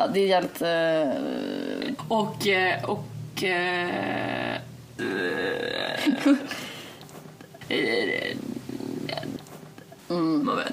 Ja, det är jävligt... Uh... Och... eh, och eh, eh, Mm. Vad vet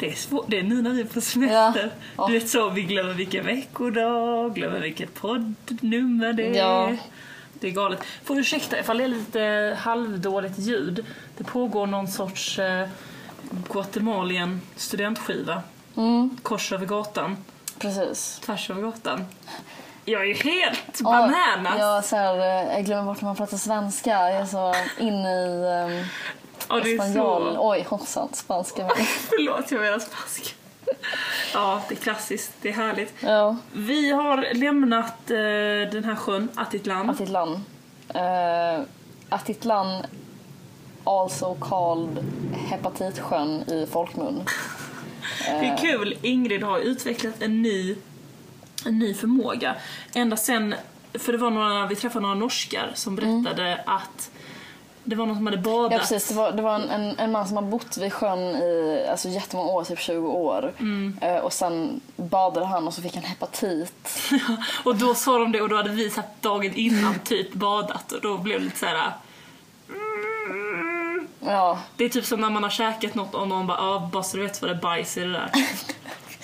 Det är svårt, det är nu när vi är på semester. Ja. Du vet så, vi glömmer vilken veckodag, glömmer vilket poddnummer det är. Ja. Det är galet. Får ursäkta ifall det är lite halvdåligt ljud. Det pågår någon sorts eh, Guatemalan studentskiva. Mm, Kors över gatan, precis. tvärs över gatan. Jag är ju helt bananas! Jag, så här, eh, jag glömmer bort när man pratar svenska. Jag är så inne i um, Ja, det är spanjol. så... Oj, hoppsan, spanska. Förlåt, jag menar spanska. Ja, det är klassiskt. Det är härligt. Ja, Vi har lämnat eh, den här sjön, Atitlan. Atitlan. Uh, Atitlan, also called hepatitsjön i folkmun. Det är kul, Ingrid har utvecklat en ny, en ny förmåga. Ända sen, för det var några, vi träffade några norskar som berättade att det var någon som hade badat. Ja precis, det var, det var en, en, en man som har bott vid sjön i alltså, jättemånga år, typ 20 år. Eh, och sen badade han och så fick han hepatit. och då sa de det och då hade vi satt dagen innan typ badat och då blev det lite såhär Ja, Det är typ som när man har käkat något och någon bara ah, bara så du vet vad det är bajs i det där.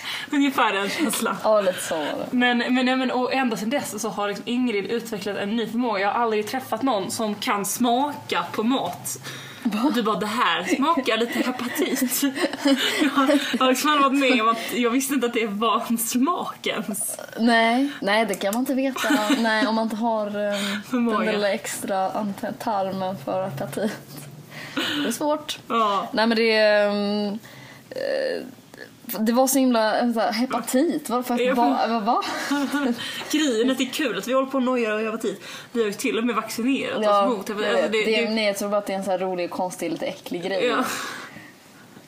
Ungefär den känslan. ja lite så. Men, men, men och ända sedan dess så har liksom Ingrid utvecklat en ny förmåga. Jag har aldrig träffat någon som kan smaka på mat. Och du bara, det här smakar lite hepatit. jag, har- liksom aldrig varit med om att jag visste inte att det var en smak ens. Nej, nej det kan man inte veta. nej, om man inte har um, den lilla extra tarmen för hepatit. Det är svårt. Ja. Nej men det är... um, eh, det var så himla så här, hepatit. Varför? Jag Va? Grejen att det är kul att vi håller på och nojar över hepatit. Vi har ju till och med vaccinerat Ja, oss mot hepatit. Alltså, det, det, det, nej, jag tror bara att det är en så här rolig, konstig, lite äcklig grej. ja,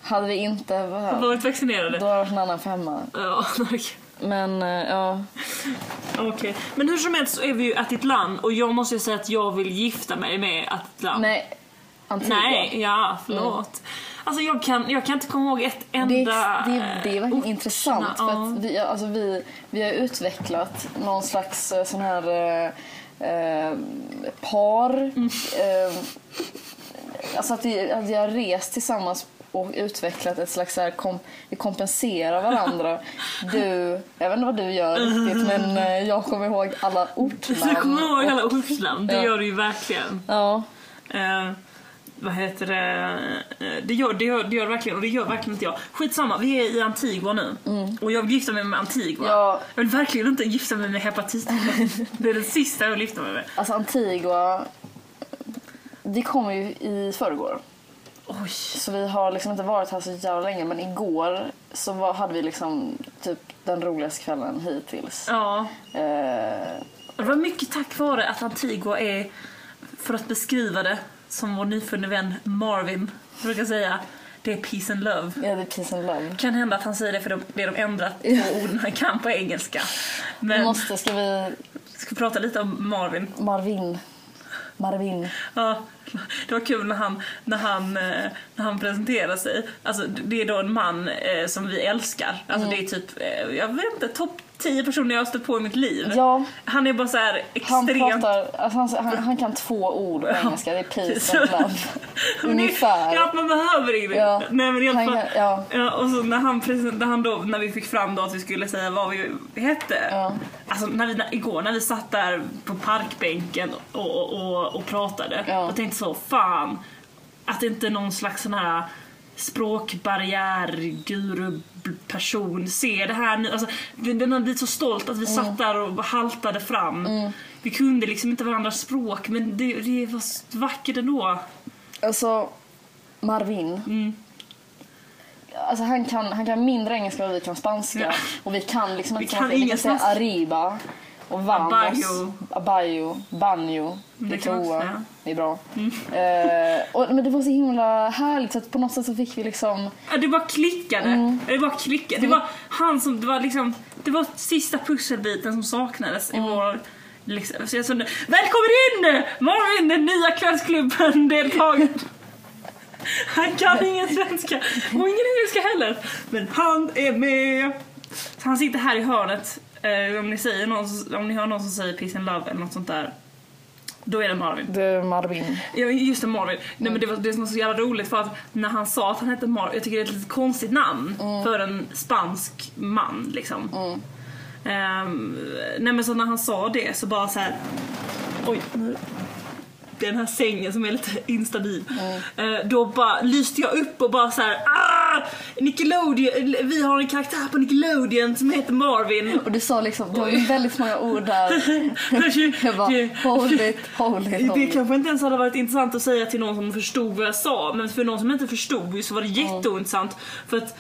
Hade vi inte behövt, varit vaccinerade. då hade det varit en annan femma. Ja, okej. Men eh, ja, Okej. Men hur som helst så är vi ju Atitlan och jag måste ju säga att jag vill gifta mig med Atitlan. nej. Antigua. Nej, ja, förlåt. Alltså jag kan, jag kan inte komma ihåg ett Det enda... det, är, det är verkligen intressant för ja. att vi, alltså vi, vi har utvecklat någon slags eh, sån här eh, eh, par. Mm. Eh, alltså att vi, att vi har rest tillsammans och utvecklat ett slags så här kom, vi kompenserar varandra. Du, jag vet inte vad du gör riktigt men eh, jag kommer ihåg alla ortnamn. Du kommer ihåg alla ortsnamn, det Ja. gör du ju verkligen. Ja, Eh, vad heter det? Eh, Det gör, det, gör, det gör det verkligen och det gör verkligen inte jag. Skitsamma, vi är i Antigua nu. Och jag vill gifta mig med Antigua. Mm. Ja. Jag vill verkligen inte gifta mig med hepatit. det är det sista jag vill gifta mig med. alltså Antigua. Vi kom ju i förrgår. Oj. Så vi har liksom inte varit här så jävla länge men igår så var, hade vi liksom typ den roligaste kvällen hittills. Ja. Eh, Det var mycket tack vare att Antigua är, för att beskriva det som vår nyfunne vän Marvin brukar säga, det är peace and love. ja, det är peace and love. Kan hända att han säger det för de- det de ändrat på orden han kan på engelska. Vi Men måste, ska vi... ska vi prata lite om Marvin. Marvin. Marvin. Ja, det var kul när han, när han, eh, när han presenterar sig. Alltså, det är då en man eh, som vi älskar. Alltså det är typ, eh, jag vet inte, topp 10 personer jag har stött på i mitt liv. Ja. Han är bara så här Han extremt... pratar, alltså han, han, han kan två ord på engelska, det är peace and love. Ungefär. Ja, man behöver Ingrid. Ja. Nej men i alla Han fall. ja. Ja, och så när han, när han då, när vi fick fram då att vi skulle säga vad vi hette. Ja. Alltså när vi, när, igår när vi satt där på parkbänken och, och, och, och pratade. Ja. Och tänkte så, fan. Att det inte är någon slags sån här språkbarriär, guru person ser det här nu. Alltså, den har blivit så stolt att vi Mm. satt där och haltade fram. Vi kunde liksom inte varandras språk men det, det var vackert ändå. Alltså, Marvin. Mm. Alltså han kan, han kan mindre engelska än vi kan spanska. Ja. Och vi kan liksom Vi inte kan vi ingen kan säga arriba. Och Vamos, Abayo. Abayo, Banjo, Det kan också. Mm. Det är bra. Eh, och, men det var så himla härligt så att på något sätt så fick vi liksom Ja, det bara klickade. Mm. Det bara klickade. Det var han som, det var liksom, det var sista pusselbiten som saknades Mm. i vår Liksom, så jag sa, Välkommen in! Marvin, den nya kvällsklubben deltagare. Han kan ingen svenska och ingen engelska heller. Men han är med. Så han sitter här i hörnet. Eh, om, ni säger någon, som- om ni hör någon som säger peace and love eller något sånt där. Då är det Marvin. det är Marvin. Ja, just det, Marvin. Nej, men det var det som var så jävla roligt för att när han sa att han hette Marvin, jag tycker det är ett lite konstigt namn för en spansk man liksom. Ehm, nej men så när han sa det så bara så här. oj nu. Den här sängen som är lite instabil. Eh, då bara lyste jag upp och bara så här. Ah! Nickelodeon, vi har en karaktär på Nickelodeon som heter Marvin. Och du sa liksom, det var ju väldigt många ord där. Jag bara, hold it, hold it, hold Det kanske inte ens hade varit intressant att säga till någon som förstod vad jag sa men för någon som inte förstod så var det jätteointressant för att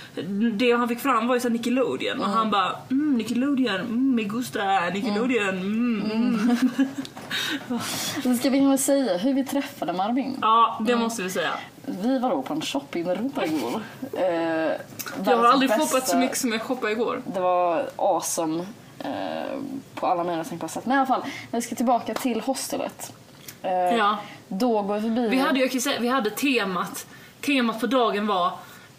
det han fick fram var ju så här Nickelodeon och han bara mm, Nickelodeon, mm, me gusta, Nickelodeon, mm, mm. Så ska vi väl säga hur vi träffade Marvin. Ja, det måste vi säga. Vi var då på en shoppingrunda igår. Eh, Jag har aldrig bästa- shoppat så mycket som jag shoppade igår. Det var awesome eh, på alla möjliga tänkbara sätt. Men i alla fall, när vi ska tillbaka till hostelet. Eh, Ja. Då går vi förbi... Vi hade, jag kan säga, vi hade temat, temat på dagen var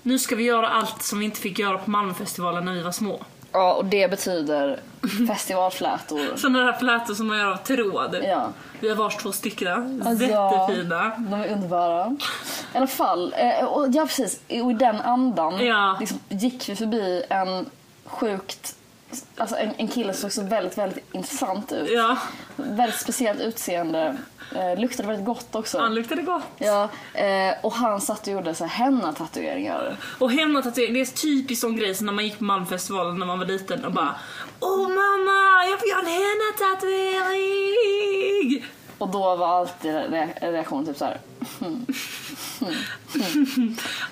nu ska vi göra allt som vi inte fick göra på Malmöfestivalen när vi var små. Ja, och det betyder festivalflätor. Sådana där flätor som man gör av tråd. Ja. Vi har vars två stycken. Alltså. Jättefina. De är underbara. I alla fall, eh, och ja precis, och i den andan Ja. liksom, gick vi förbi en sjukt, alltså en, en kille som såg så väldigt, väldigt intressant ut. Ja, Väldigt speciellt utseende. Eh, luktade väldigt gott också. han luktade gott. Ja, eh, och han satt och gjorde så här henna-tatueringar. Och hemmatatuering, det är typiskt sån grej som när man gick på Malmöfestivalen när man var liten och bara Åh mamma, jag vill göra en henna-tatuering! Och då var alltid re- reaktionen typ så här.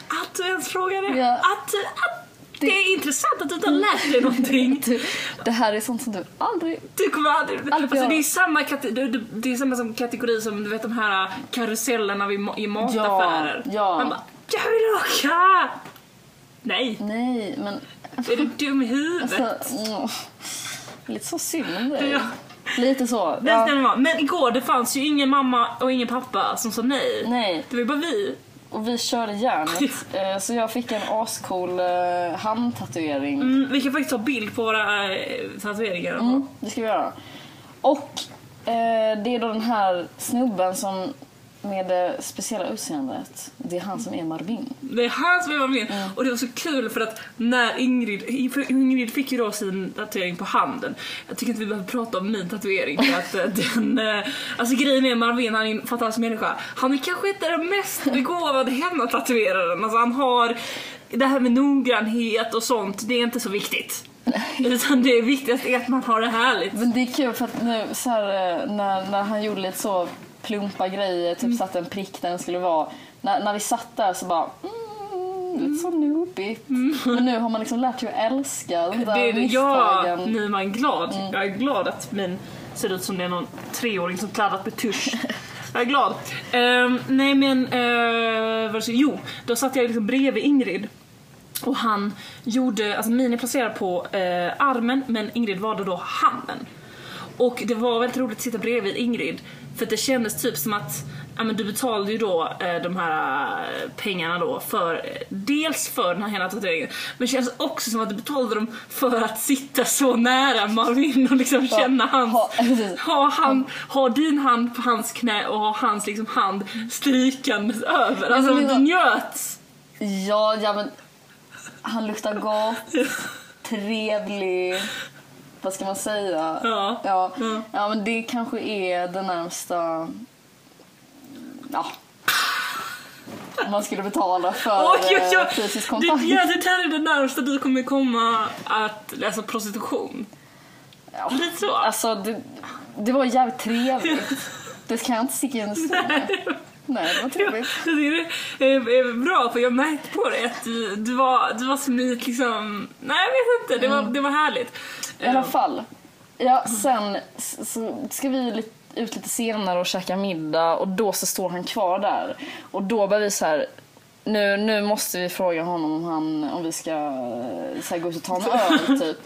Att du ens frågar det. Ja. Att, att det är intressant att du inte har lärt dig någonting. Du, det här är sånt som du aldrig... Du kommer aldrig... Aldrig Alltså göra. det är samma kate- det- det- är samma som kategori som du vet de här karusellerna vid i mataffärer. ja. Man bara, jag vill åka! Nej, Nej, men är du dum i huvudet? alltså... Mm, lite så synd om dig. Ja. Lite så. Ja. Men igår det fanns ju ingen mamma och ingen pappa som sa nej. Nej, Det var ju bara vi. Och vi körde järnet. Eh, Så jag fick en ascool eh, handtatuering. Mm, vi kan faktiskt ta bild på våra äh, tatueringar. Mm, det ska vi göra. Och eh, det är då den här snubben som med det speciella utseendet. Det är han som är Marvin. Det är han som var med. Mm. Och det var så kul för att när Ingrid, Ingrid fick ju då sin tatuering på handen. Jag tycker inte vi behöver prata om min tatuering för att eh, den, eh, alltså grejen är Marvin, han är en fantastisk människa. Han är kanske inte den mest begåvade hemmatatueraren. Alltså han har det här med noggrannhet och sånt, det är inte så viktigt. Utan det viktigaste är att man har det härligt. Men det är kul för att nu så här, eh, när, när han gjorde lite så plumpa grejer, typ Mm. satte en prick där den skulle vara. När, när vi satt där så bara mm, lite så noobigt. Men nu har man liksom lärt sig att älska de där Mm. Det, är- ja, nu är man glad. Mm. Jag är glad att min ser ut som det är någon treåring som kladdat med tusch. Jag är glad. Ehm, nej men, uh, vad ska, jo, då satt jag liksom bredvid Ingrid. Och han gjorde, alltså min är placerad på eh, armen men Ingrid valde då handen. Och det var väldigt roligt att sitta bredvid Ingrid för det kändes typ som att ja, men du betalade ju då eh, de här eh, pengarna då för eh, dels för den här hela tatueringen men det kändes också som att du betalade dem för att sitta så nära Marvin och liksom känna hans, ha- ha, han, ha din hand på hans knä och ha hans liksom hand strykandes över. Alltså men du njöt. Ja, ja men han luktar gott, trevlig. Vad ska man säga? Ja. Ja, Ja. ja men det kanske är det närmsta... Ja. Man skulle betala för oj, oj. eh, fysisk Det, kontakt. ja, det här är det närmsta du kommer komma att läsa prostitution. Ja. Lite så. Alltså, det, det var jävligt trevligt. Det kan jag inte sticka under. Nej, det var trevligt. Det är, är, är bra för jag märkte på dig att du, du, var, du var ett liksom, nej jag vet inte, det var, det var härligt. I alla fall. Ja, sen så ska vi ut lite senare och käka middag och då så står han kvar där. Och då börjar vi så här. Nu, nu måste vi fråga honom om, han, om vi ska eh, så här, gå ut och ta en öl typ.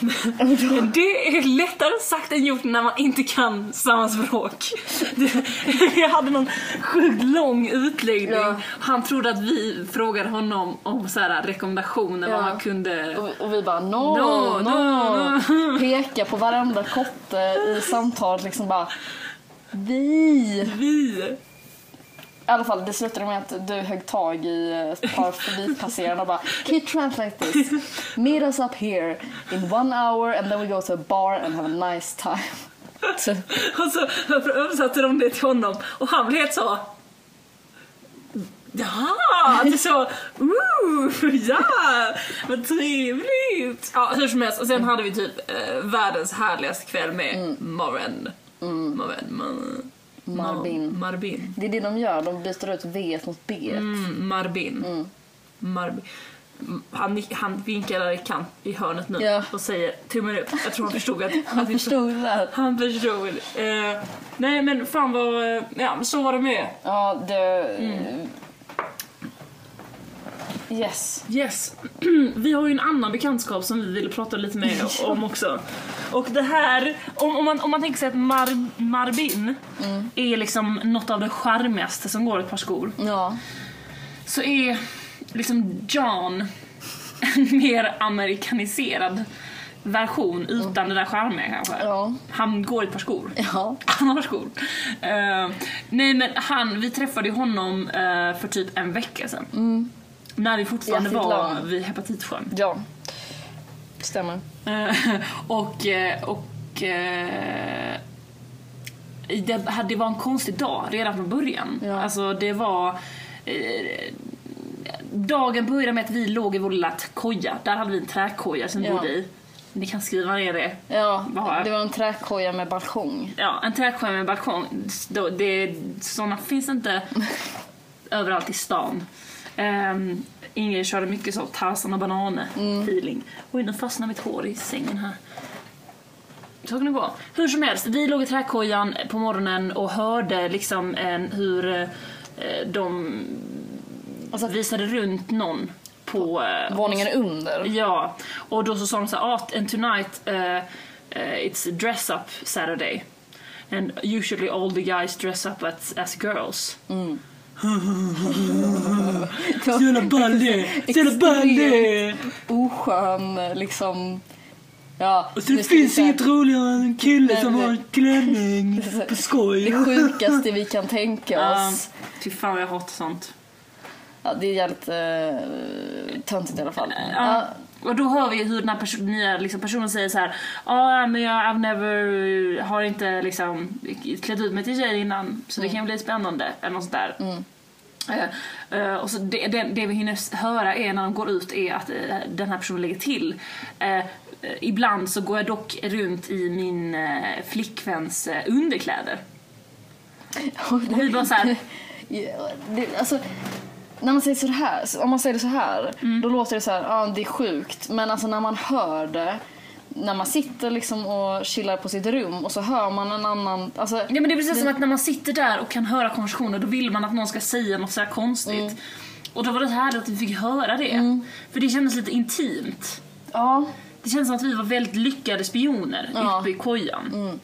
Det är lättare sagt än gjort när man inte kan samma språk. Jag hade någon sjukt lång utläggning. Ja. Han trodde att vi frågade honom om så här rekommendationer vad Ja. han kunde... Och, och vi bara no, No, no, no, Peka på varenda kotte i samtalet liksom bara vi. Vi! I alla fall, det slutade med att du högg tag i ett par förbipasserande och bara Can you translate this? Meet us up here in one hour and then we go to a bar and have a nice time. Och så översatte de det till honom och han blev helt så... Ja, det är så... Ooh, ja, vad trevligt! Ja, hur som helst. Och sen hade vi typ eh, världens härligaste kväll med Maren. Maren. Mar- Marbin. Marbin. det är det de gör, de byter ut V mot B. Mm, Marbin. Marbin. Mm, Han, han vinkar där i kant i hörnet nu Ja. och säger tummen upp. Jag tror han förstod att, Han förstod det. Han förstod. Eh, nej men fan vad... eh, Ja, så var det med. Ja, det... Yes. Yes. Vi har ju en annan bekantskap som vi ville prata lite mer om också. Och det här, om, om, man, om man tänker sig att Mar, Marbin är liksom något av det charmigaste som går ett par skor. Ja. Så är liksom John en mer amerikaniserad version utan det där charmiga kanske. Ja. Han går i ett par skor. Ja. Han har skor. Eh, nej men han, vi träffade ju honom eh, för typ en vecka sedan. När vi fortfarande var Land. vid Hepatitsjön. Ja. Stämmer. Eh, och eh, och eh, det, det var en konstig dag redan från början. Ja. Alltså det var Dagen började med att vi låg i vår lilla koja. Där hade vi en träkoja som vi Ja. bodde i. Ni kan skriva ner det. Ja, det var en träkoja med balkong. Ja, en trädkoja med balkong. Det, såna finns inte överallt i stan. Um, Ingrid körde mycket så Tarzan och banan feeling. Oj, nu fastnar mitt hår i sängen här. Så kan det gå. Hur som helst, vi låg i trädkojan på morgonen och hörde liksom en, hur eh, de Alltså, visade runt någon på... eh, Våningen under. Ja, och då så sa de så här, ah, and tonight uh, uh, it's dress up Saturday. And usually all the guys dress up as, as girls. Så jävla ballig! Så jävla ballig! Oskön liksom... Ja, Så det finns säga- inget roligare än en kille Nej, som har en klänning på skoj. Det sjukaste vi kan tänka oss. Fy fan vad jag hatar sånt. Ja, det är jävligt uh, töntigt i alla fall. Ja. Och då hör vi hur den här person, nya liksom, personen säger så här. Ja, men jag I've never, har inte liksom klätt ut mig till tjej innan så det kan bli spännande. Eller något sånt där. Eh, eh, och så det, det, det vi hinner höra är när de går ut är att eh, den här personen lägger till. Ibland så går jag dock runt i min flickväns underkläder. Och vi bara så här, Ja, det, alltså, när man säger så här, om man säger det så här, Mm. då låter det så här, ja det är sjukt. Men alltså när man hör det, när man sitter liksom och chillar på sitt rum och så hör man en annan, alltså, Ja men det är precis som att när man sitter där och kan höra konversationer då vill man att någon ska säga något så här konstigt. Och då var det härligt att vi fick höra det. För det kändes lite intimt. ja, Det kändes som att vi var väldigt lyckade spioner Ja. uppe i kojan.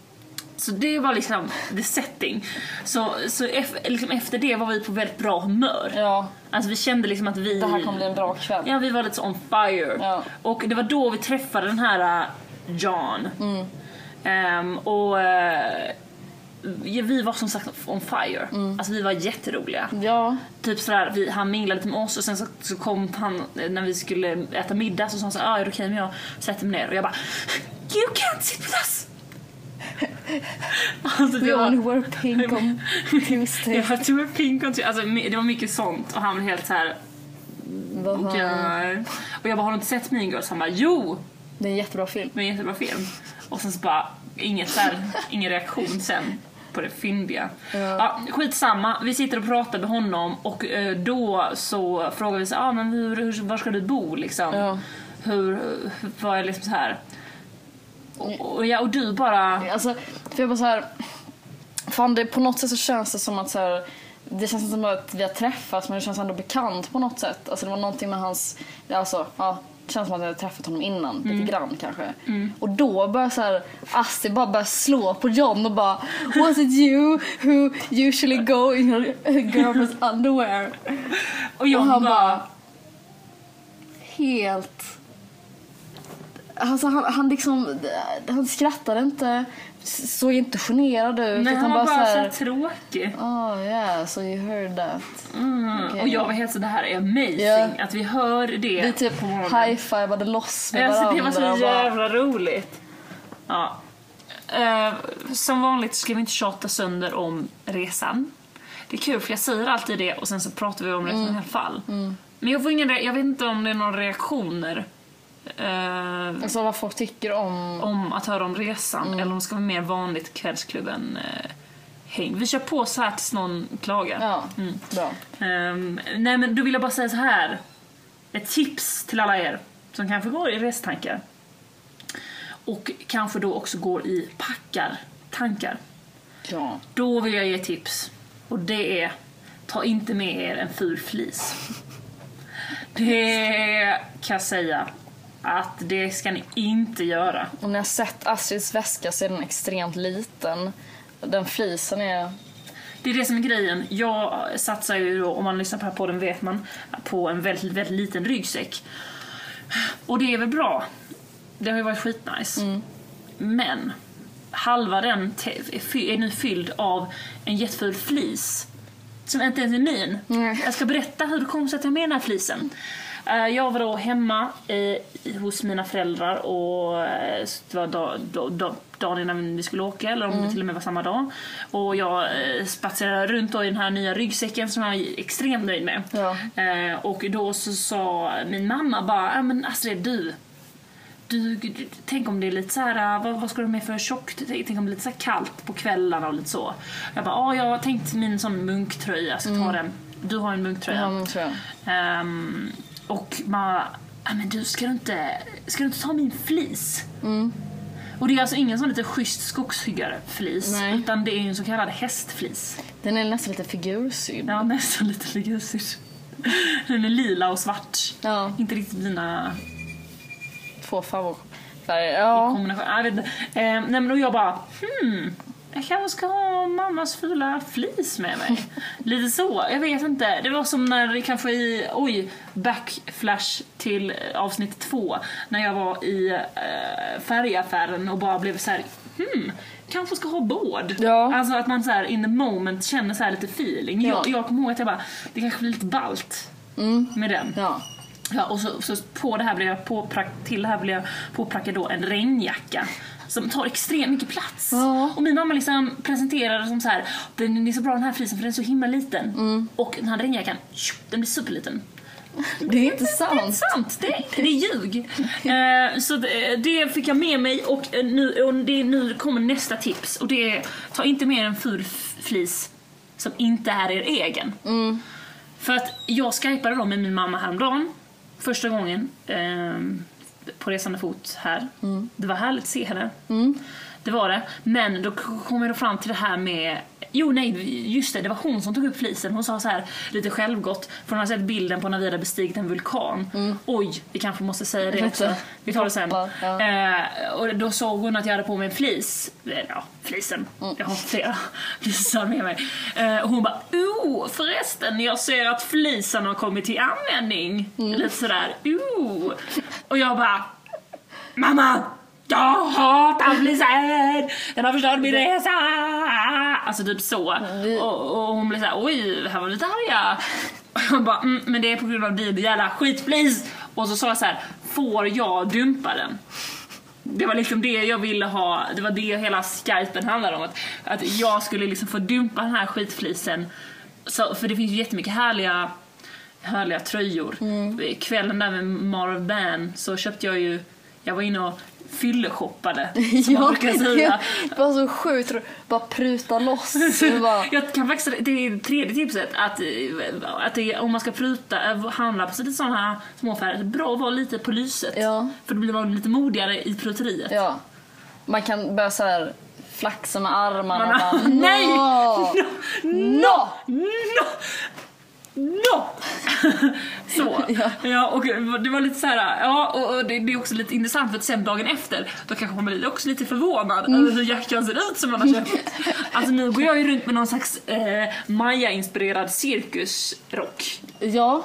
Så det var liksom the setting. Så, så liksom efter det var vi på väldigt bra humör. ja, Alltså vi kände liksom att vi... det här kommer bli en bra kväll. Ja, vi var lite så on fire. Ja. Och det var då vi träffade den här äh, John. Mm. Ehm, och ja, vi var som sagt on fire. Mm. Alltså vi var jätteroliga. Ja, Typ sådär, vi, han minglade lite med oss och sen så, så kom han eh, när vi skulle äta middag så sa han såhär, ah, är det okej om jag sätter mig ner? Och jag bara, you can't sit with us! Alltså, we var- only wear pink on Tuesday. jag tog upp pink och alltså, mi- det var mycket sånt och han blev helt såhär, Vad okej. fan. Och jag bara, har du inte sett Mean Girls? Han bara, jo! Det är en jättebra film. Det är en jättebra film. Och sen så bara, inget så här, ingen reaktion sen på det fyndiga. Ja. skitsamma, vi sitter och pratar med honom och eh, då så frågar vi så ah, men hur, hur, var ska du bo liksom? Ja. Hur, vad är liksom så här? Och, och, ja, och du bara... Alltså, för jag bara så här... Fan, det, på något sätt så känns det som att så här, det känns inte som att vi har träffats men det känns ändå bekant på något sätt. Alltså det var någonting med hans, alltså, ja, det känns som att jag hade träffat honom innan, lite grann kanske. Och då börjar så här, Asti bara börjar slå på John och bara Was it you who usually go in your girlfriend's underwear? Och jag Och han bara... bara helt... Alltså han, han liksom, han skrattade inte, såg inte generad ut. Nej, han var bara så här, så tråkig. Oh yeah, so you heard that. Mm. Okej. Och jag var helt så det här är amazing Ja. att vi hör det Vi typ high-fivade loss med Alltså, varandra. det var så bara- jävla roligt. Ja. Eh, som vanligt ska vi inte tjata sönder om resan. Det är kul för jag säger alltid det och sen så pratar vi om det Mm. i alla fall. Men jag får ingen jag vet inte om det är några reaktioner eh, Alltså vad folk tycker om... om att höra om resan Mm. eller om det ska vara mer vanligt kvällsklubben eh, häng. Vi kör på så här tills någon klagar. Ja, Mm. bra. Ehm, nej men då vill jag bara säga så här. Ett tips till alla er som kanske går i restankar. Och kanske då också går i packar-tankar. Ja. Då vill jag ge tips. Och det är, ta inte med er en ful flis. Det kan jag säga att det ska ni inte göra. Om ni har sett Astrids väska så är den extremt liten. Den flisen är... Det är det som är grejen. Jag satsar ju då, om man lyssnar på den här podden vet man, på en väldigt, väldigt liten ryggsäck. Och det är väl bra. Det har ju varit skitnice. Men halva den är nu fylld av en jätteful flis. Som inte ens är min. Nej. Jag ska berätta hur det kom sig att jag med den här flisen. Eh, Jag var då hemma eh, hos mina föräldrar och eh, det var dag, dag, dag, dagen innan vi skulle åka, eller om det till och med var samma dag. Och jag eh, spatserade runt då i den här nya ryggsäcken som jag är extremt nöjd med. Ja. Eh, och då så sa min mamma bara, men Astrid du, du, du, tänk om det är lite så här, vad, vad ska du med för tjockt? Tänk om det är lite så kallt på kvällarna och lite så. Jag bara, ja jag har tänkt min sån munktröja, jag ska ta den. Du har en munktröja. Ja, och man ja men du ska du inte, ska du inte ta min flis? Och det är alltså ingen sån lite schysst skogshuggarflis Nej. utan det är en så kallad hästflis. Den är nästan lite figursydd. Ja, nästan lite figursydd. Den är lila och svart. Ja. Inte riktigt dina Två favoritfärger. Ja. kombinationer. Jag vet inte. Eh, nej men och jag bara, hmm. Jag kanske ska ha mammas fula flis med mig. Lite så, jag vet inte. Det var som när kanske i, oj, backflash till eh, avsnitt två. När jag var i eh, färgaffären och bara blev så här, hmm. Kanske ska ha båd. Ja. Alltså att man så här in the moment känner så här lite feeling. Ja. Jag, jag kommer ihåg att jag bara, det kanske blir lite balt med den. Ja. Ja, och så, så på det här blev jag påprack, till det här blev jag påprackad då en regnjacka som tar extremt mycket plats. Ja. Och min mamma liksom presenterade som så här, den är så bra den här flisen för den är så himla liten. Mm. Och den här regnjackan, den blir superliten. Det är inte Det är sant. sant, det, det är ljug. Eh, så det, det fick jag med mig och, eh, nu, och det, nu kommer nästa tips. Och det är, ta inte med en ful flis som inte är er egen. Mm. För att jag skypade då med min mamma häromdagen. Första gången. ehm, på resande fot här. Mm. Det var härligt att se henne. Det var det. Men då kom jag fram till det här med Jo nej, just det, det var hon som tog upp flisen. Hon sa så här lite självgott, för hon har sett bilden på när vi hade bestigit en vulkan. Oj, vi kanske måste säga det också. Vi tar det sen. ja. Eh, och då såg hon att jag hade på mig en flis. Eh, Ja, flisen. Jag har flera flisar med mig. Eh, och hon bara, oh förresten, jag ser att flisen har kommit till användning. Lite sådär, oh. Och jag bara, mamma! Jag hatar flisen! Den har förstört min resa! Alltså typ så. Vi- Och, och hon blev såhär, oj, här var lite arga. Och jag bara, mm, men det är på grund av din jävla skitflis! Och så sa jag så här, får jag dumpa den? Det var liksom det jag ville ha, det var det hela skypen handlade om. Att, att jag skulle liksom få dumpa den här skitflisen. Så, för det finns ju jättemycket härliga, härliga tröjor. Kvällen där med Marv Ban så köpte jag ju, jag var inne och fylleshoppade. Som man Ja, brukar säga. det var så sjukt. Bara pruta loss. Bara, Jag kan faktiskt, det är tredje tipset, att, eh, att det, om man ska pruta, eh, handla på lite sådana här småaffärer, bra att vara lite på lyset. Ja. För då blir man lite modigare i pruteriet. ja. Man kan börja så här flaxa med armarna Man- bara, Nej! "Nå!" No! No! No! så. Ja. Ja. och det var lite så här, ja och och det, det är också lite intressant för att sen dagen efter då kanske man blir också lite förvånad Mm. över hur jackan ser ut som man har köpt. Alltså nu går jag ju runt med någon slags eh, Maya-inspirerad cirkusrock. Ja.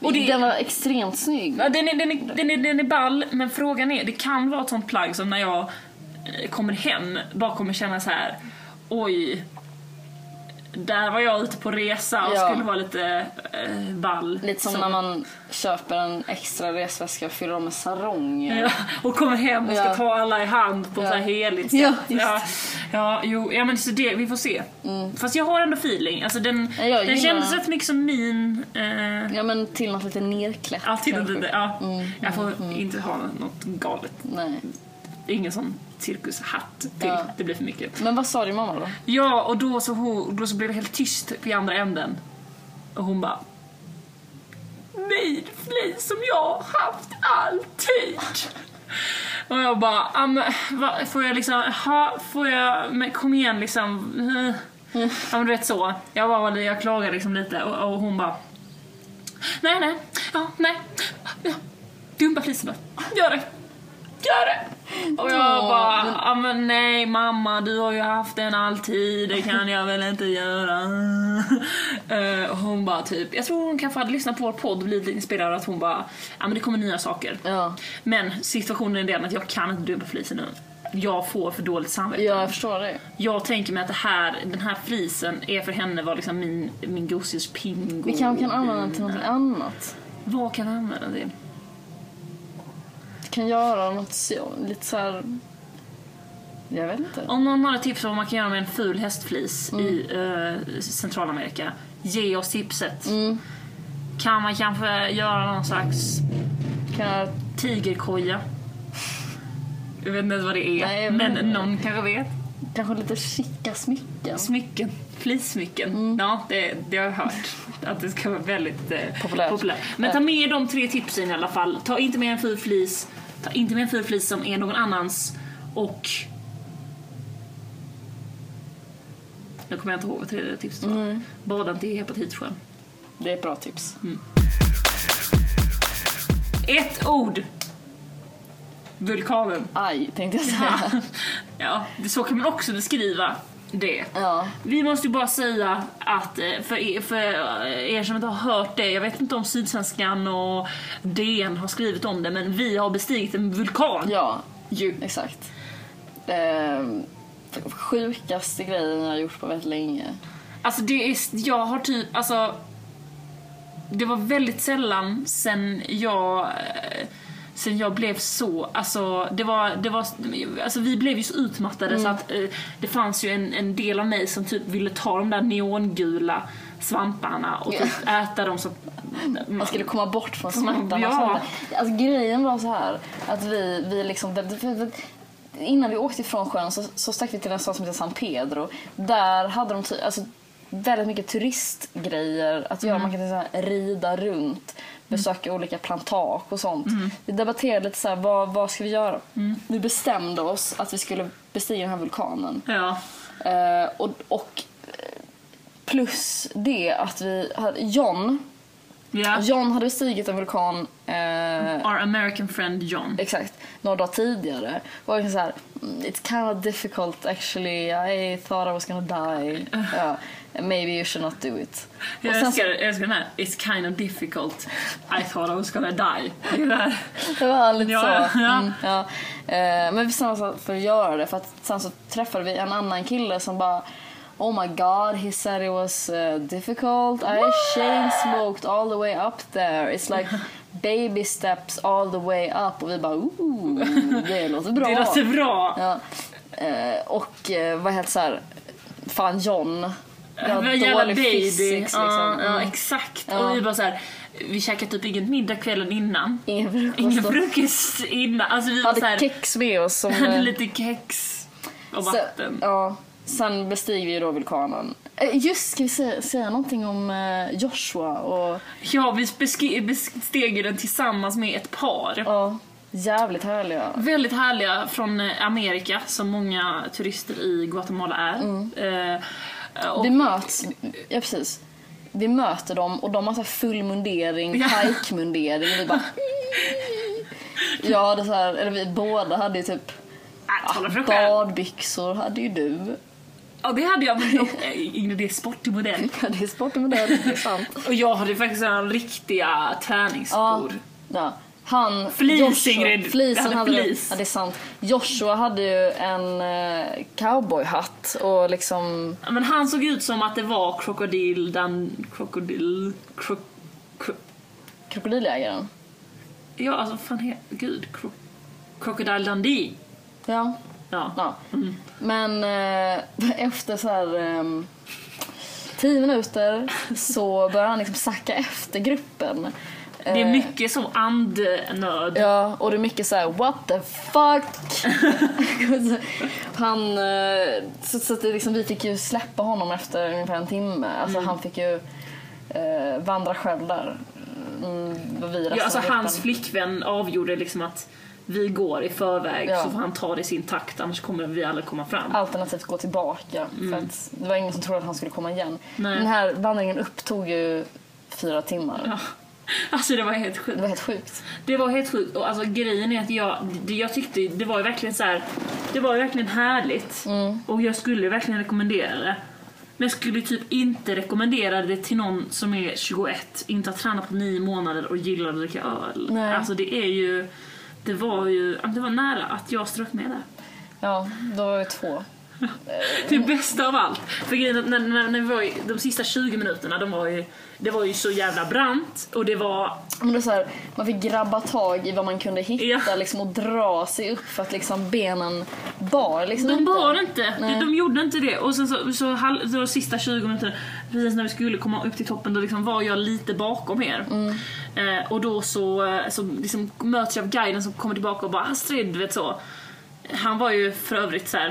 Och det- Den var extremt snygg. Ja, den, är, den, är, den, är, den är ball, men frågan är, det kan vara ett sånt plagg som när jag eh, kommer hem bara kommer känna så här: oj, där var jag ute på resa och Ja. skulle vara lite eh, ball. Lite som Så- när man köper en extra resväska och fyller om med saronger. Ja, och kommer hem och ska Ja. ta alla i hand på Ja. så här heligt sätt. Ja, ja, ja, jo, ja men så det, vi får se. Fast jag har ändå feeling. Alltså den, Ja, jag den kändes rätt mycket som min... Eh, Ja men till något lite nerklätt ja, till kanske. lite, ja. Mm, Jag får inte ha något galet. Nej. Ingen sån cirkushatt till. Ja. Det blir för mycket. Men vad sa din mamma då? Ja, och då så, hon, då så blev det helt tyst i andra änden. Och hon bara... Flis som jag har haft alltid. Och jag bara, ah, men, va, får jag liksom, ha, får jag, men kom igen liksom. eh." Ja men du vet så. Jag, var, jag klagade liksom lite och, och hon bara, nej nej, ja nej, ja, dumpa flisen då. Gör det. Gör det. Och jag bara, ja men nej mamma du har ju haft den alltid, det kan jag väl inte göra. Eh, och hon bara typ, jag tror hon kanske hade lyssnat på vår podd och blivit inspirerad att hon bara, ja men det kommer nya saker. Ja. Men situationen är den att jag kan inte dumpa flisen nu. Jag får för dåligt samvete. Ja, jag förstår det. Jag tänker mig att det här, den här flisen är för henne var liksom min, min gosedjurs pingo. Vi kanske kan använda den till något annat. Vad kan jag använda det? Vi kan göra något så, lite så här. Jag vet inte. Om någon har ett tips om vad man kan göra med en ful hästflis Mm. i eh, Centralamerika, ge oss tipset. Mm. Kan man kanske göra någon slags Kan jag, tigerkoja? Jag vet inte ens vad det är, Nej, men inte. någon kanske vet. kanske lite chicka smycken. Smycken, flissmycken. Mm. Ja, det, det har jag hört. Att det ska vara väldigt eh, Populärt. Men ta med de tre tipsen i alla fall. Ta inte med en ful flis, ta inte med en ful flis som är någon annans och... Nu kommer jag inte ihåg vad tredje tipset var. Mm. Bada inte i hepatitsjön. Det är ett bra tips. Ett ord! Vulkanen. Aj, tänkte jag säga. ja, det- så kan man också beskriva det. Ja. Vi måste ju bara säga att eh, för er, för er som inte har hört det, jag vet inte om Sydsvenskan och DN har skrivit om det, men vi har bestigit en vulkan. Ja, Ju. exakt. Ehm, sjukaste grejen jag har gjort på väldigt länge. Alltså det är, jag har typ, alltså det var väldigt sällan sen jag eh, Sen jag blev så, alltså det var, det var, alltså vi blev ju så utmattade så att eh, det fanns ju en, en del av mig som typ ville ta de där neongula svamparna och typ äta dem så att Man skulle komma bort från smärtan Ja. Alltså grejen var så här att vi, vi liksom... Innan vi åkte ifrån sjön så, så stack vi till en stad som heter San Pedro. Där hade de alltså, väldigt mycket turistgrejer att göra. Man kan här, rida runt, besöka olika plantage och sånt. Vi debatterade lite så här, vad, vad ska vi göra? Vi bestämde oss att vi skulle bestiga den här vulkanen. ja. Eh, och, och plus det att vi hade, John, ja. John hade bestigit en vulkan eh, Our American friend John. exakt några dagar tidigare. Och jag så här, "Mm, it's kind of difficult actually. I thought I was gonna die. Ja, maybe you should not do it. Och Jag sen älskar, jag älskar den här, it's kind of difficult, I thought I was gonna die. Det var lite Ja, så. ja. Mm, ja. Eh, men vi bestämde oss för att göra det för att sen så träffade vi en annan kille som bara Oh my god, he said it was uh, difficult. I chain smoked all the way up there. It's like baby steps all the way up. Och vi bara ooh, det låter bra. Det låter bra. Ja. Eh, och eh, var helt så här, fan John. Jag har jävla dålig baby. physics liksom. Ja, ja Mm. exakt. Ja. Och vi bara så här, vi käkade typ ingen middag kvällen innan. Ingen frukost. Ingen frukost innan. Alltså vi var Hade så här, kex med oss som... hade eh, lite kex och vatten. ja, sen bestiger vi ju då vulkanen. Eh, Just, ska vi säga, säga någonting om eh, Joshua och... Ja, vi besteg ju den tillsammans med ett par. Ja, Jävligt härliga. Väldigt härliga från eh, Amerika, som många turister i Guatemala är. Eh, och, Vi möts, ja precis. Vi möter dem och de har så full mundering, Ja. pike-mundering och vi bara Ja, det så här, eller vi båda hade ju typ äh, badbyxor hade ju du. Ja, det hade jag, men eh, Ingrid, det är sportig modell. Ja, det är sportig modell, det är sant. Och jag hade faktiskt sådana riktiga träningsskor. ja. Han, Fleece, Joshua, Ingrid. Hade hade. Ja, det är sant. Joshua hade ju en eh, cowboyhatt och liksom Men han såg ut som att det var krokodil, dan, krokodil, kro, kro, krokodiljägaren. ja alltså fan he, gud, kro, Crocodile Dundee. Ja, Ja. ja. Mm. Men eh, efter så här ehm, tio minuter så börjar han liksom sacka efter gruppen. Det är Eh, mycket så andnöd. Ja, och det är mycket så här: what the fuck? han, eh, så, så att det liksom, vi fick ju släppa honom efter ungefär en timme. Alltså Mm. han fick ju eh, vandra själv där. Mm, vi Ja, alltså hans flickvän avgjorde liksom att vi går i förväg Ja. så får han ta det i sin takt annars kommer vi aldrig komma fram. Alternativt gå tillbaka. För att det var ingen som trodde att han skulle komma igen. Mm. Nej. Den här vandringen upp tog ju fyra timmar. Ja. Alltså det var helt sjukt. Det var helt sjukt. Det var helt sjukt och alltså grejen är att jag, det, jag tyckte det var ju verkligen så här. Det var ju verkligen härligt och jag skulle verkligen rekommendera det. Men jag skulle typ inte rekommendera det till någon som är 21, inte har tränat på 9 månader och gillar att dricka öl. Nej. Alltså det är ju, det var ju, det var nära att jag strök med det. Ja, då var vi två. Det bästa av allt. För grejen när, när, när vi var i, de sista 20 minuterna, de var ju, det var ju så jävla brant och det var Men det så här, man fick grabba tag i vad man kunde hitta Ja. liksom, och dra sig upp för att liksom, benen bar liksom De inte. bar inte, Nej. de gjorde inte det. Och sen så, så, hal- så de sista 20 minuterna, precis när vi skulle komma upp till toppen, då liksom var jag lite bakom er. Mm. Eh, och då så, eh, så liksom möts jag av guiden som kommer tillbaka och bara Astrid, du vet så. Han var ju för övrigt så här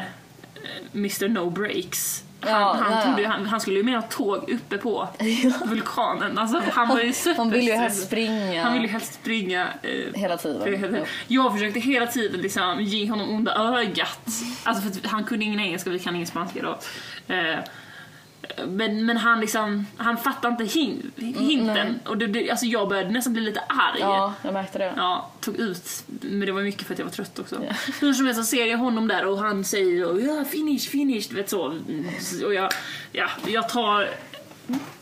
eh, Mr No Breaks. Han, Ja, han, ja, ja. han, han skulle ju med ha tåg uppe på vulkanen. Alltså, han var ju Han ville ju helst springa Han ville ju helst springa eh, hela tiden. Jag försökte hela tiden liksom ge honom onda ögat. Alltså för att han kunde ingen engelska, vi kan ingen spanska då. Eh, Men, men han liksom, han fattade inte hin, hinten. Och det, det, alltså jag började nästan bli lite arg. Ja, jag märkte det. Ja, tog ut. Men det var mycket för att jag var trött också. Hur som helst så ser jag honom där och han säger ja finish, finish, du vet så. Och jag, ja, jag tar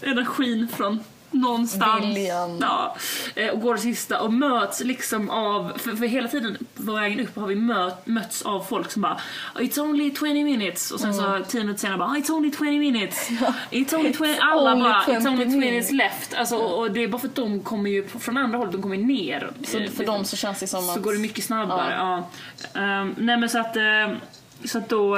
energin från någonstans. Ja, eh, och går det sista och möts liksom av, för, för hela tiden på vägen upp har vi möt, mötts av folk som bara It's only 20 minutes och sen Mm. så 10 minuter senare bara It's only 20 minutes. It's only 20, alla only bara It's 20 only 20 minutes left. Alltså, och, och det är bara för att de kommer ju från andra hållet, de kommer ner. Så Eh, för dem så känns det som så att... går det mycket snabbare. Ja. Ehm, nej men så att, ehm, så att då,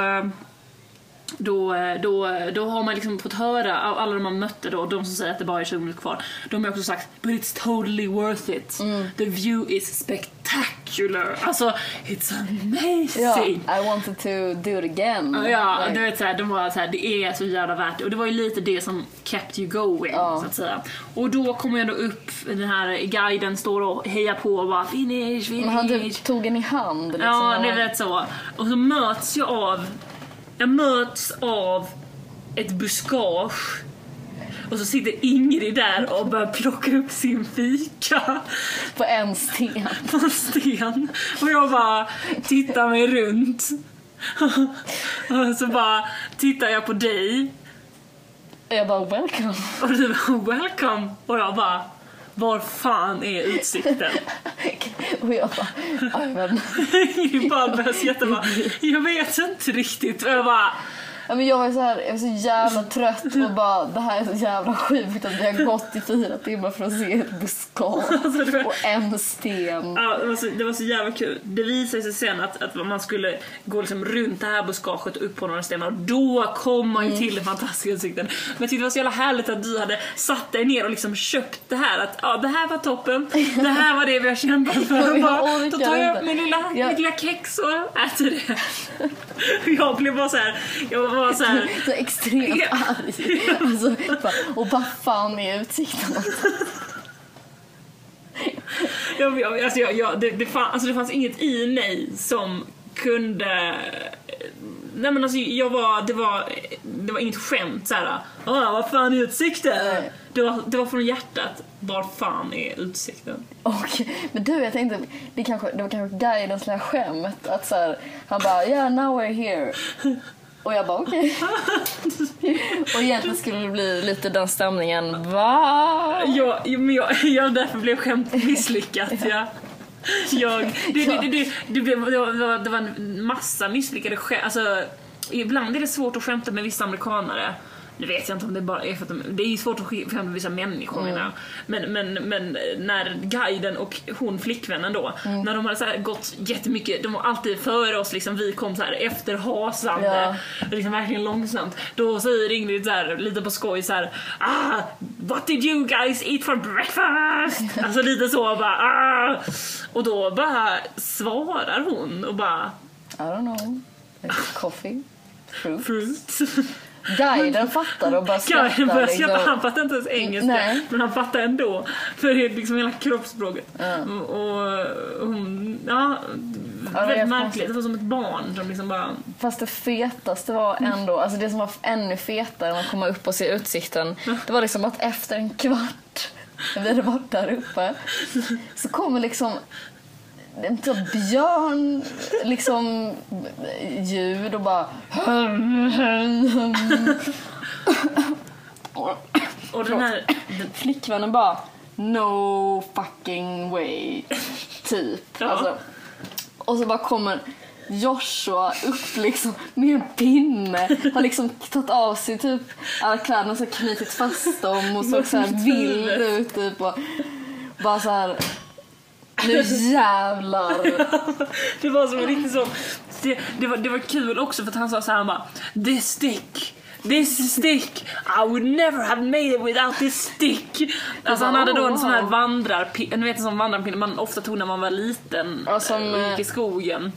då, eh, då, då har man liksom fått höra av alla de man mötte då, de som säger att det bara är 20 minuter kvar. De har också sagt But it's totally worth it. Mm. The view is spectacular. Alltså, it's amazing. Ja, I wanted to do it again. Ja, Like, du vet såhär, de var såhär, det är så jävla värt det. Och det var ju lite det som kept you going, Ja. så att säga. Och då kommer jag då upp, den här guiden står och hejar på och bara finish, finish. Men han typ tog en i hand liksom. Ja, det är rätt så. Och så möts jag av, jag möts av ett buskage. Och så sitter Ingrid där och börjar plocka upp sin fika På en sten. på en sten. Och jag bara tittar mig runt. Och så bara tittar jag på dig Och jag bara welcome. och du bara welcome. Och jag bara var fan är utsikten? och jag bara, men, Ingrid bara börjar bara, jag vet inte riktigt. Och jag bara ja, men jag var så här, jag var så jävla trött och bara det här är så jävla sjukt att vi har gått i fyra timmar för att se ett buskage Alltså, och en sten. Ja, det var, så, det var så jävla kul. Det visade sig sen att, att man skulle gå liksom runt det här buskaget och upp på några stenar och då kom man ju till den fantastiska utsikten. Men jag tyckte det var så jävla härligt att du hade satt dig ner och liksom köpt det här. Att ja, det här var toppen, det här var det vi har kämpat för. Jag Och bara, då tar jag upp min lilla, Ja. mitt lilla kex och äter det. Jag blev bara så här, jag var så här. Så extremt Ja. arg. Alltså, och vad fan är utsikten? jag, jag, alltså jag, jag, det, det, fann, alltså det fanns inget i mig som kunde... Nej men alltså jag var, det var, det var inget skämt såhär, ah, vad fan är utsikten? Det var, det var från hjärtat, var fan är utsikten? Och, men du, jag tänkte, det, kanske, det var kanske guidens lilla skämt. Att så här, han bara yeah now we're here. Och jag bara okej. och egentligen skulle det bli lite den stämningen. Va? Jag, men jag, jag därför blev skämtet misslyckat. ja. Jag, det, det, det, det, det, det, var, det var en massa misslyckade skämt. Alltså, ibland är det svårt att skämta med vissa amerikanare. Nu vet jag inte om det bara är för att de, det är svårt att skämta med vissa människor menar jag. Men, men, men när guiden och hon flickvännen då, när de hade så här gått jättemycket, de var alltid före oss liksom, vi kom så här efter hasande, Ja. liksom verkligen långsamt. Då säger Ingrid så här, lite på skoj så här, ah, what did you guys eat for breakfast? Alltså lite så bara, ah. Och då bara svarar hon och bara, I don't know. Coffee? Fruit? fruit. Guiden fattade och bara Guiden skrattade. började skratta, liksom. han fattar inte ens engelska. Nej. Men han fattar ändå. För det är liksom hela kroppsspråket. Ja. Och hon, ja, Ja, väldigt märkligt. Det var som ett barn som liksom bara... Fast det fetaste var ändå, alltså det som var ännu fetare än att komma upp och se utsikten, det var liksom att efter en kvart, när vi hade varit där uppe, så kommer liksom typ björn liksom ljud och bara Och den här... flickvännen bara no fucking way typ. Ja. Alltså, och så bara kommer Joshua upp liksom med en pinne, har liksom tagit av sig typ alla kläderna och så knutit fast dem och såg så här vild ut typ och bara så här nu jävlar. Det var som en riktigt så... Det, det, var, det var kul också för att han sa så här, han bara This stick, this stick, I would never have made it without this stick. Alltså han hade då en sån här vandrarpinne, ni vet en sån vandrarpinne man ofta tog när man var liten som, eh, och gick i eh, skogen.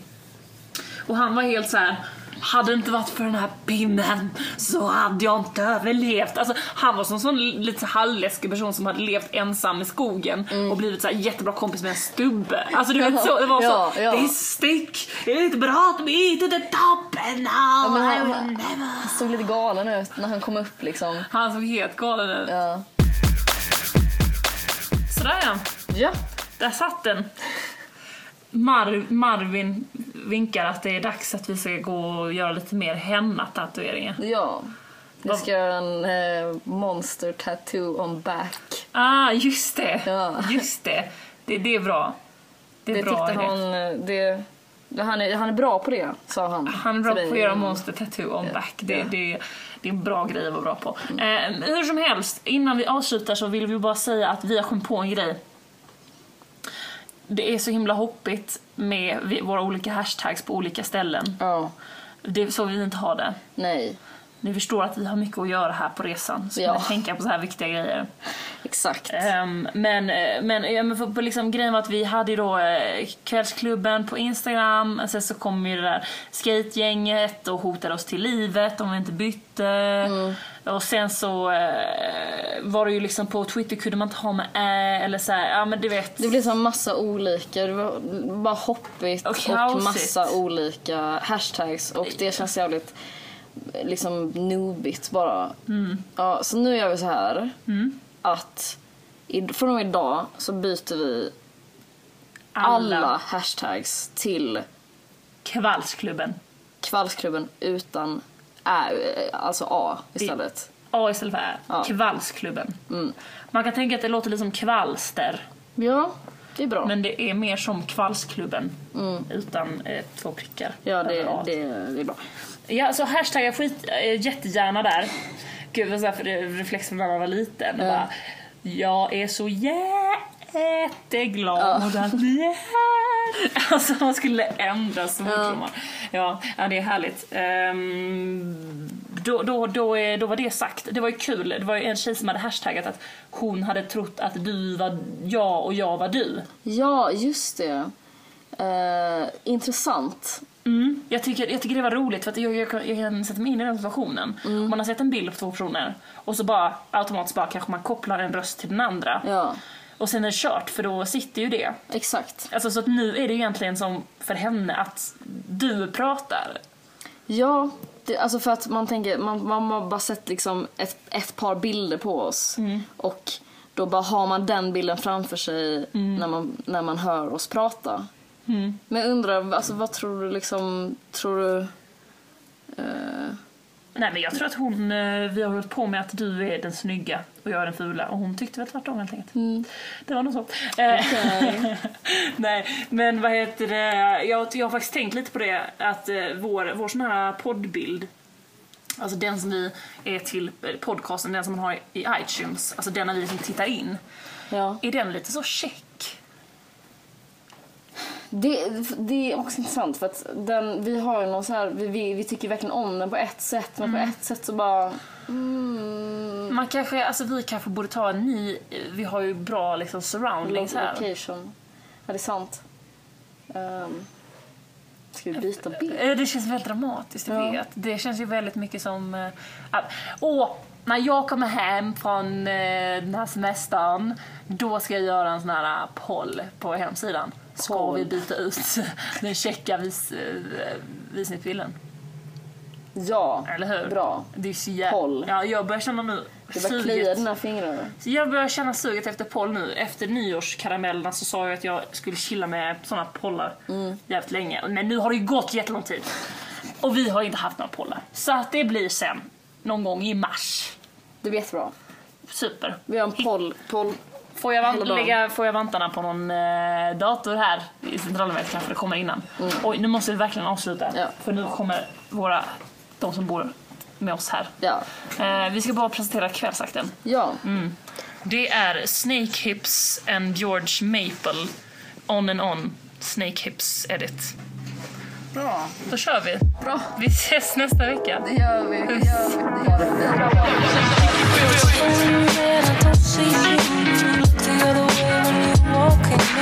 Och han var helt så här. Hade det inte varit för den här pinnen så hade jag inte överlevt. Alltså, han var som en sån lite halvläskig person som hade levt ensam i skogen och blivit så här jättebra kompis med en stubbe. Alltså du vet så, det var Ja, så, ja. this stick, it brought me to the top and now men I han-. Han såg lite galen ut när han kom upp liksom. Han såg helt galen ut. Ja. Sådär ja, Ja. där satt den. Mar- Marvin vinkar att det är dags att vi ska gå och göra lite mer henna-tatueringar. Ja. Vi ska göra en eh, monster tattoo on back. Ah, just det! Ja. Just det. det. Det är bra. Det är Det bra tyckte hon, eh, det, han, är, han är bra på det, sa han. Han är bra på att göra monster tattoo on back. Det, Ja. det, det är en bra grej att vara bra på. Eh, hur som helst, innan vi avslutar så vill vi bara säga att vi har kommit på en grej. Det är så himla hoppigt med våra olika hashtags på olika ställen. Ja, Det är så vi inte ha det. nej, Ni förstår att vi har mycket att göra här på resan. Så Ja. tänka på så här viktiga grejer. exakt. Ehm, men eh, men, ja, men för, på liksom, grejen var att vi hade ju då eh, kvällsklubben på Instagram, sen så kom ju det där skategänget och hotade oss till livet om vi inte bytte. Och sen så eh, var det ju liksom på Twitter kunde man inte ha med ä eller så här, ja men du vet. Det blev så massa olika, det var bara hoppigt Och och, massa olika hashtags och det känns jävligt liksom noobigt bara. Mm. Ja, så nu gör vi så här att i, från och med idag så byter vi alla, hashtags till Kvällsklubben. kvällsklubben utan ä, alltså A istället. A istället för ä. Ja. Kvällsklubben. Mm. Man kan tänka att det låter lite som kvalster. Ja, det är bra. Men det är mer som kvällsklubben. Utan eh, två prickar. Mm. ja, det, det, det är bra. Ja, så hashtagga skit äh, jättegärna där. Gud vad så här, för när man var liten. Ja. bara, jag är så jätteglad att ni är här. Alltså man skulle ändra så fort Ja. Ja, det är härligt. Ehm, då, då, då, då var det sagt. Det var ju kul. Det var ju en tjej som hade hashtaggat att hon hade trott att du var jag och jag var du. Ja, just det. Eh, intressant. Mm. Jag, tycker, jag tycker det var roligt för att jag, jag, jag kan sätta mig in i den situationen. Om man har sett en bild på två personer och så bara automatiskt bara kanske man kopplar en röst till den andra. Ja. Och sen är det kört för då sitter ju det. Exakt. Alltså så att nu är det egentligen som för henne att du pratar. Ja, det, alltså för att man tänker, man, man har bara sett liksom ett, ett par bilder på oss. Och då bara har man den bilden framför sig när, man, när man hör oss prata. Men jag undrar, alltså vad tror du liksom, tror du... eh, Nej men jag tror att hon, eh, vi har hållit på med att du är den snygga och jag är den fula och hon tyckte väl tvärtom helt enkelt. Det var nog så. Nej men vad heter det, jag, jag har faktiskt tänkt lite på det att eh, vår, vår sån här poddbild Alltså den som vi är till eh, podcasten, den som man har i iTunes, alltså den när vi liksom tittar in. ja. Är den lite så check? Det, det är också intressant för att den, vi har ju någon så här, vi, vi, vi tycker verkligen om den på ett sätt men på ett sätt så bara... Mm, Man kanske, alltså vi kanske borde ta en ny, vi har ju bra liksom surroundings här. location. Ja, det är sant. Um, ska vi byta bild? Eh, Det känns väldigt dramatiskt, jag Ja. vet. Det känns ju väldigt mycket som... att- Åh, när jag kommer hem från eh, den här semestern, då ska jag göra en sån här poll på hemsidan. Ska Poll. vi byta ut den checka vis, eh, visningsbilden? Ja, Eller hur? bra. Det är så jävla... Poll. Ja, jag börjar känna nu Det bara kliar i dina fingrar. Så jag börjar känna suget efter poll nu. Efter nyårskaramellerna så sa jag att jag skulle chilla med såna pollar jävligt länge. Men nu har det ju gått jättelång tid. Och vi har inte haft några pollar. Så att det blir sen. Någon gång i mars. Det blir jättebra. Super. Vi har en poll. poll. Får jag, van- lägga, får jag vantarna på någon eh, dator här i centralhuset kanske det kommer innan. Oj, nu måste vi verkligen avsluta. Ja. För nu kommer våra, de som bor med oss här. Ja. Eh, vi ska bara presentera kvällsakten. Ja. Det är Snake Hips and George Maple On and On Snake Hips Edit. Bra. Då kör vi. Bra. Vi ses nästa vecka. Det gör vi. Det gör vi. Det gör vi.